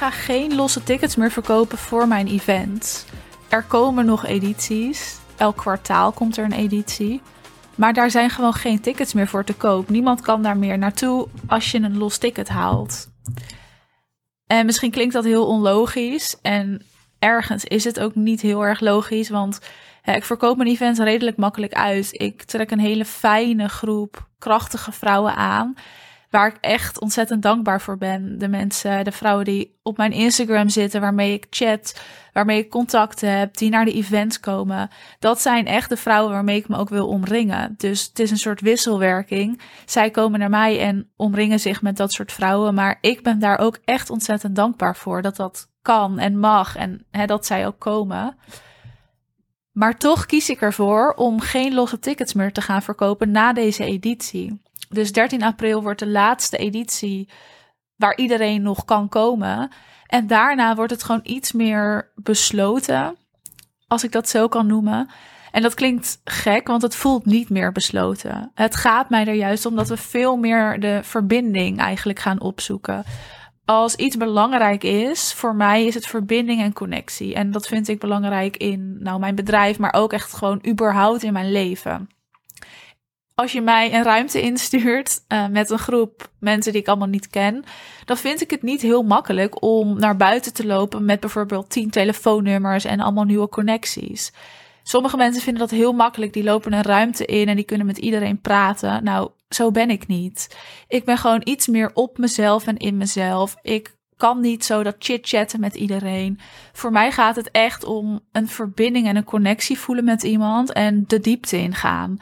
ga geen losse tickets meer verkopen voor mijn event. Er komen nog edities. Elk kwartaal komt er een editie. Maar daar zijn gewoon geen tickets meer voor te koop. Niemand kan daar meer naartoe als je een los ticket haalt. En misschien klinkt dat heel onlogisch. En ergens is het ook niet heel erg logisch. Want hè, ik verkoop mijn events redelijk makkelijk uit. Ik trek een hele fijne groep krachtige vrouwen aan waar ik echt ontzettend dankbaar voor ben. De mensen, de vrouwen die op mijn Instagram zitten, waarmee ik chat, waarmee ik contacten heb, die naar de events komen. Dat zijn echt de vrouwen waarmee ik me ook wil omringen. Dus het is een soort wisselwerking. Zij komen naar mij en omringen zich met dat soort vrouwen. Maar ik ben daar ook echt ontzettend dankbaar voor dat dat kan en mag en hè, dat zij ook komen. Maar toch kies ik ervoor om geen losse tickets meer te gaan verkopen na deze editie. Dus 13 april wordt de laatste editie waar iedereen nog kan komen. En daarna wordt het gewoon iets meer besloten, als ik dat zo kan noemen. En dat klinkt gek, want het voelt niet meer besloten. Het gaat mij er juist om dat we veel meer de verbinding eigenlijk gaan opzoeken. Als iets belangrijk is, voor mij is het verbinding en connectie. En dat vind ik belangrijk in nou, mijn bedrijf, maar ook echt gewoon überhaupt in mijn leven als je mij een ruimte instuurt uh, met een groep mensen die ik allemaal niet ken, dan vind ik het niet heel makkelijk om naar buiten te lopen met bijvoorbeeld tien telefoonnummers en allemaal nieuwe connecties. Sommige mensen vinden dat heel makkelijk. Die lopen een ruimte in en die kunnen met iedereen praten. Nou, zo ben ik niet. Ik ben gewoon iets meer op mezelf en in mezelf. Ik kan niet zo dat chit-chatten met iedereen. Voor mij gaat het echt om een verbinding en een connectie voelen met iemand en de diepte ingaan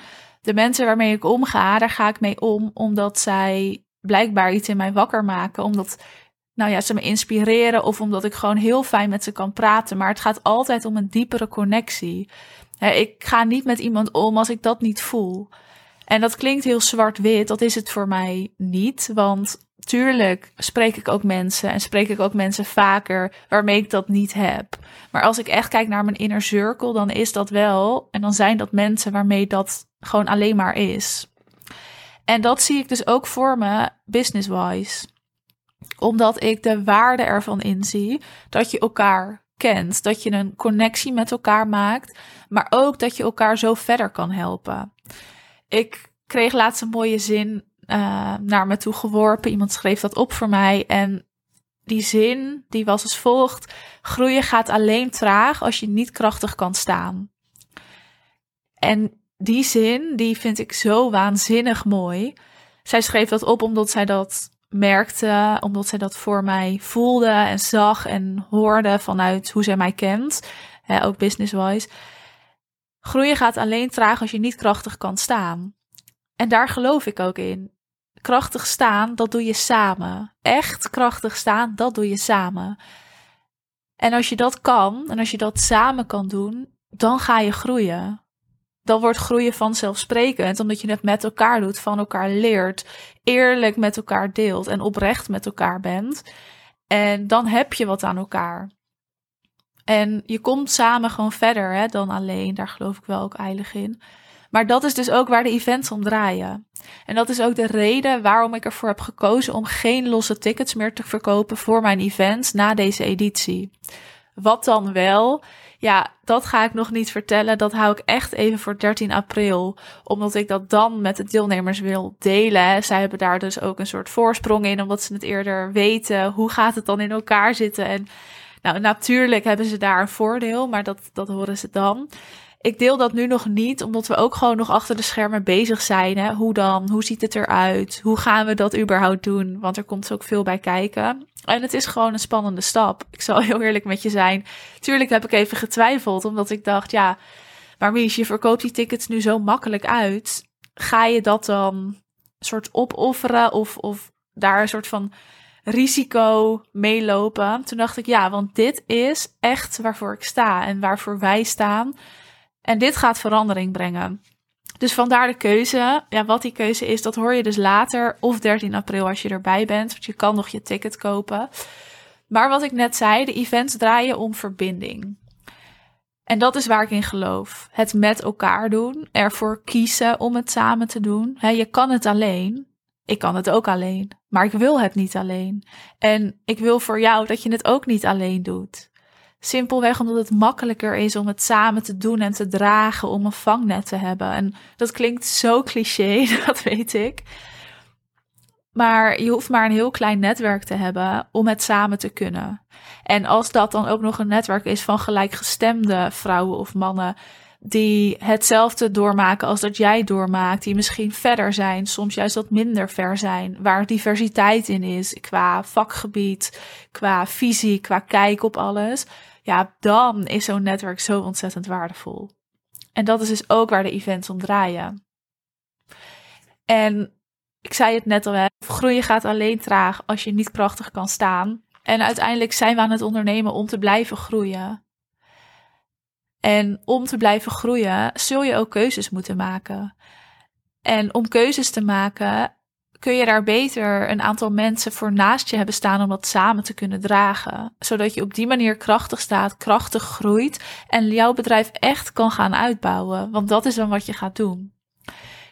de mensen waarmee ik omga, daar ga ik mee om omdat zij blijkbaar iets in mij wakker maken. Omdat nou ja, ze me inspireren of omdat ik gewoon heel fijn met ze kan praten. Maar het gaat altijd om een diepere connectie. ik ga niet met iemand om als ik dat niet voel. En dat klinkt heel zwart-wit, dat is het voor mij niet. Want tuurlijk spreek ik ook mensen en spreek ik ook mensen vaker waarmee ik dat niet heb. Maar als ik echt kijk naar mijn inner circle, dan is dat wel. En dan zijn dat mensen waarmee dat gewoon alleen maar is. En dat zie ik dus ook voor me business-wise. Omdat ik de waarde ervan inzie dat je elkaar kent, dat je een connectie met elkaar maakt, maar ook dat je elkaar zo verder kan helpen. Ik kreeg laatst een mooie zin uh, naar me toe geworpen. Iemand schreef dat op voor mij. En die zin die was als volgt: Groeien gaat alleen traag als je niet krachtig kan staan. En die zin, die vind ik zo waanzinnig mooi. Zij schreef dat op omdat zij dat merkte, omdat zij dat voor mij voelde en zag en hoorde vanuit hoe zij mij kent, hè, ook business-wise. Groeien gaat alleen traag als je niet krachtig kan staan. En daar geloof ik ook in. Krachtig staan, dat doe je samen. Echt krachtig staan, dat doe je samen. En als je dat kan, en als je dat samen kan doen, dan ga je groeien dan wordt groeien vanzelfsprekend, omdat je het met elkaar doet, van elkaar leert, eerlijk met elkaar deelt en oprecht met elkaar bent. En dan heb je wat aan elkaar. En je komt samen gewoon verder hè, dan alleen. Daar geloof ik wel ook eilig in. Maar dat is dus ook waar de events om draaien. En dat is ook de reden waarom ik ervoor heb gekozen om geen losse tickets meer te verkopen voor mijn events na deze editie. Wat dan wel? Ja, dat ga ik nog niet vertellen. Dat hou ik echt even voor 13 april. Omdat ik dat dan met de deelnemers wil delen. Zij hebben daar dus ook een soort voorsprong in, omdat ze het eerder weten. Hoe gaat het dan in elkaar zitten? En nou, natuurlijk hebben ze daar een voordeel, maar dat, dat horen ze dan. Ik deel dat nu nog niet, omdat we ook gewoon nog achter de schermen bezig zijn. Hè? Hoe dan? Hoe ziet het eruit? Hoe gaan we dat überhaupt doen? Want er komt ook veel bij kijken. En het is gewoon een spannende stap. Ik zal heel eerlijk met je zijn. Tuurlijk heb ik even getwijfeld, omdat ik dacht, ja, maar Mies, je verkoopt die tickets nu zo makkelijk uit. Ga je dat dan soort opofferen of, of daar een soort van risico meelopen? Toen dacht ik, ja, want dit is echt waarvoor ik sta en waarvoor wij staan. En dit gaat verandering brengen. Dus vandaar de keuze. Ja, wat die keuze is, dat hoor je dus later of 13 april als je erbij bent. Want je kan nog je ticket kopen. Maar wat ik net zei, de events draaien om verbinding. En dat is waar ik in geloof. Het met elkaar doen, ervoor kiezen om het samen te doen. je kan het alleen. Ik kan het ook alleen. Maar ik wil het niet alleen. En ik wil voor jou dat je het ook niet alleen doet. Simpelweg omdat het makkelijker is om het samen te doen en te dragen, om een vangnet te hebben. En dat klinkt zo cliché, dat weet ik. Maar je hoeft maar een heel klein netwerk te hebben om het samen te kunnen. En als dat dan ook nog een netwerk is van gelijkgestemde vrouwen of mannen die hetzelfde doormaken als dat jij doormaakt, die misschien verder zijn, soms juist wat minder ver zijn, waar diversiteit in is qua vakgebied, qua visie, qua kijk op alles, ja, dan is zo'n netwerk zo ontzettend waardevol. En dat is dus ook waar de events om draaien. En ik zei het net al, hè, groeien gaat alleen traag als je niet krachtig kan staan. En uiteindelijk zijn we aan het ondernemen om te blijven groeien. En om te blijven groeien, zul je ook keuzes moeten maken. En om keuzes te maken, kun je daar beter een aantal mensen voor naast je hebben staan om dat samen te kunnen dragen. Zodat je op die manier krachtig staat, krachtig groeit en jouw bedrijf echt kan gaan uitbouwen. Want dat is dan wat je gaat doen.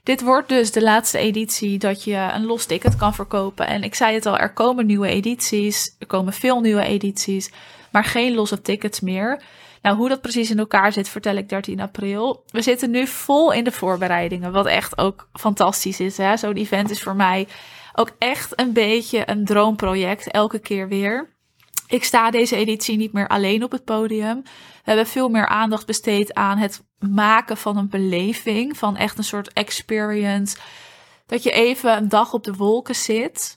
Dit wordt dus de laatste editie dat je een los ticket kan verkopen. En ik zei het al, er komen nieuwe edities. Er komen veel nieuwe edities, maar geen losse tickets meer. Nou, hoe dat precies in elkaar zit, vertel ik 13 april. We zitten nu vol in de voorbereidingen, wat echt ook fantastisch is. Zo'n event is voor mij ook echt een beetje een droomproject, elke keer weer. Ik sta deze editie niet meer alleen op het podium. We hebben veel meer aandacht besteed aan het maken van een beleving, van echt een soort experience. Dat je even een dag op de wolken zit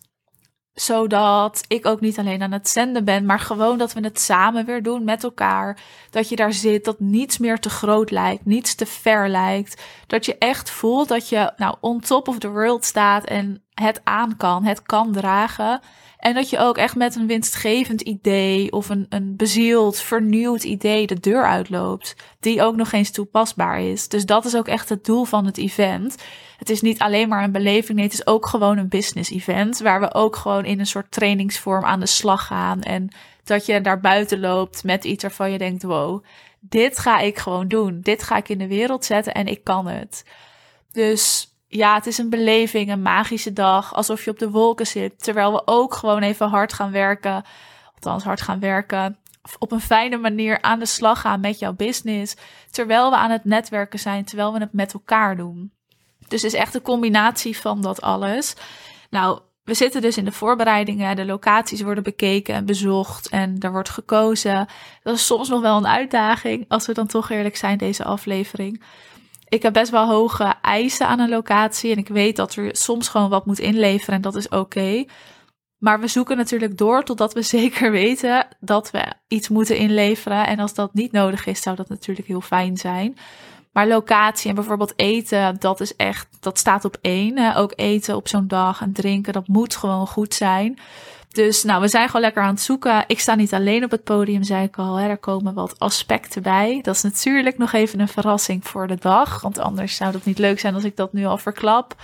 zodat ik ook niet alleen aan het zenden ben, maar gewoon dat we het samen weer doen met elkaar. Dat je daar zit, dat niets meer te groot lijkt, niets te ver lijkt. Dat je echt voelt dat je nou on top of the world staat en het aan kan, het kan dragen. En dat je ook echt met een winstgevend idee of een, een bezield, vernieuwd idee de deur uitloopt. Die ook nog eens toepasbaar is. Dus dat is ook echt het doel van het event. Het is niet alleen maar een beleving, nee, het is ook gewoon een business event. Waar we ook gewoon in een soort trainingsvorm aan de slag gaan. En dat je daar buiten loopt met iets waarvan je denkt: wow, dit ga ik gewoon doen. Dit ga ik in de wereld zetten en ik kan het. Dus ja, het is een beleving, een magische dag. Alsof je op de wolken zit. Terwijl we ook gewoon even hard gaan werken. Althans, hard gaan werken. Op een fijne manier aan de slag gaan met jouw business. Terwijl we aan het netwerken zijn. Terwijl we het met elkaar doen. Dus het is echt een combinatie van dat alles. Nou, we zitten dus in de voorbereidingen. De locaties worden bekeken en bezocht. En er wordt gekozen. Dat is soms nog wel een uitdaging. Als we dan toch eerlijk zijn, deze aflevering ik heb best wel hoge eisen aan een locatie. En ik weet dat er soms gewoon wat moet inleveren en dat is oké. Maar we zoeken natuurlijk door totdat we zeker weten dat we iets moeten inleveren. En als dat niet nodig is, zou dat natuurlijk heel fijn zijn. Maar locatie en bijvoorbeeld eten, dat is echt, dat staat op één. Ook eten op zo'n dag en drinken, dat moet gewoon goed zijn. Dus nou, we zijn gewoon lekker aan het zoeken. Ik sta niet alleen op het podium, zei ik al. Hè. Er komen wat aspecten bij. Dat is natuurlijk nog even een verrassing voor de dag. Want anders zou het niet leuk zijn als ik dat nu al verklap.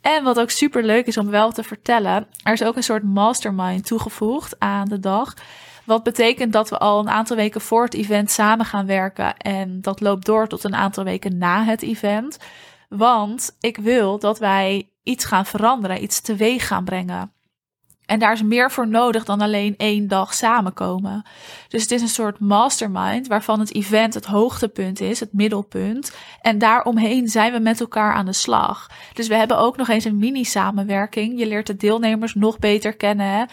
En wat ook super leuk is om wel te vertellen, er is ook een soort mastermind toegevoegd aan de dag. Wat betekent dat we al een aantal weken voor het event samen gaan werken. En dat loopt door tot een aantal weken na het event. Want ik wil dat wij iets gaan veranderen, iets teweeg gaan brengen. En daar is meer voor nodig dan alleen één dag samenkomen. Dus het is een soort mastermind waarvan het event het hoogtepunt is, het middelpunt. En daaromheen zijn we met elkaar aan de slag. Dus we hebben ook nog eens een mini-samenwerking. Je leert de deelnemers nog beter kennen.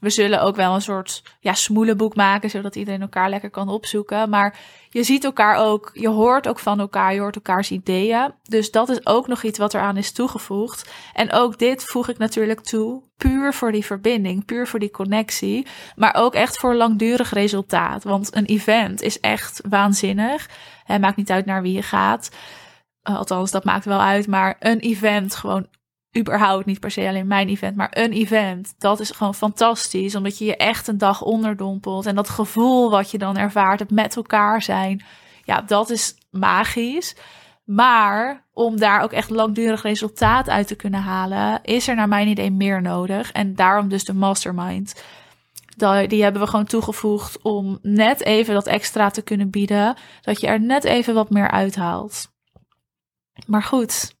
We zullen ook wel een soort ja, smoelenboek maken, zodat iedereen elkaar lekker kan opzoeken. Maar je ziet elkaar ook, je hoort ook van elkaar, je hoort elkaars ideeën. Dus dat is ook nog iets wat eraan is toegevoegd. En ook dit voeg ik natuurlijk toe, puur voor die verbinding, puur voor die connectie. Maar ook echt voor langdurig resultaat. Want een event is echt waanzinnig. Het maakt niet uit naar wie je gaat. Althans, dat maakt wel uit. Maar een event gewoon überhaupt niet per se alleen mijn event, maar een event. Dat is gewoon fantastisch, omdat je je echt een dag onderdompelt. En dat gevoel wat je dan ervaart, het met elkaar zijn, ja, dat is magisch. Maar om daar ook echt langdurig resultaat uit te kunnen halen, is er naar mijn idee meer nodig. En daarom dus de mastermind. Die hebben we gewoon toegevoegd om net even dat extra te kunnen bieden. Dat je er net even wat meer uithaalt. Maar goed,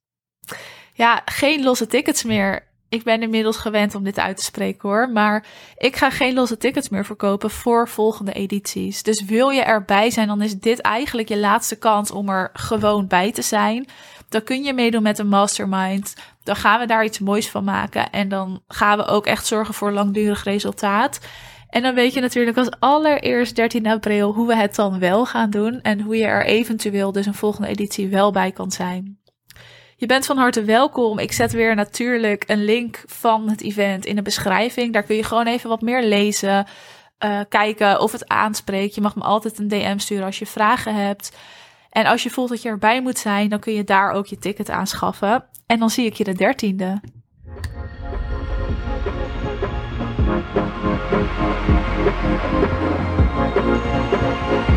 ja, geen losse tickets meer. ik ben inmiddels gewend om dit uit te spreken hoor. Maar ik ga geen losse tickets meer verkopen voor volgende edities. Dus wil je erbij zijn, dan is dit eigenlijk je laatste kans om er gewoon bij te zijn. Dan kun je meedoen met een mastermind. Dan gaan we daar iets moois van maken. En dan gaan we ook echt zorgen voor langdurig resultaat. En dan weet je natuurlijk als allereerst 13 april hoe we het dan wel gaan doen. En hoe je er eventueel dus een volgende editie wel bij kan zijn. Je bent van harte welkom. Ik zet weer natuurlijk een link van het event in de beschrijving. Daar kun je gewoon even wat meer lezen. Uh, kijken of het aanspreekt. Je mag me altijd een DM sturen als je vragen hebt. En als je voelt dat je erbij moet zijn, dan kun je daar ook je ticket aanschaffen. En dan zie ik je de dertiende. e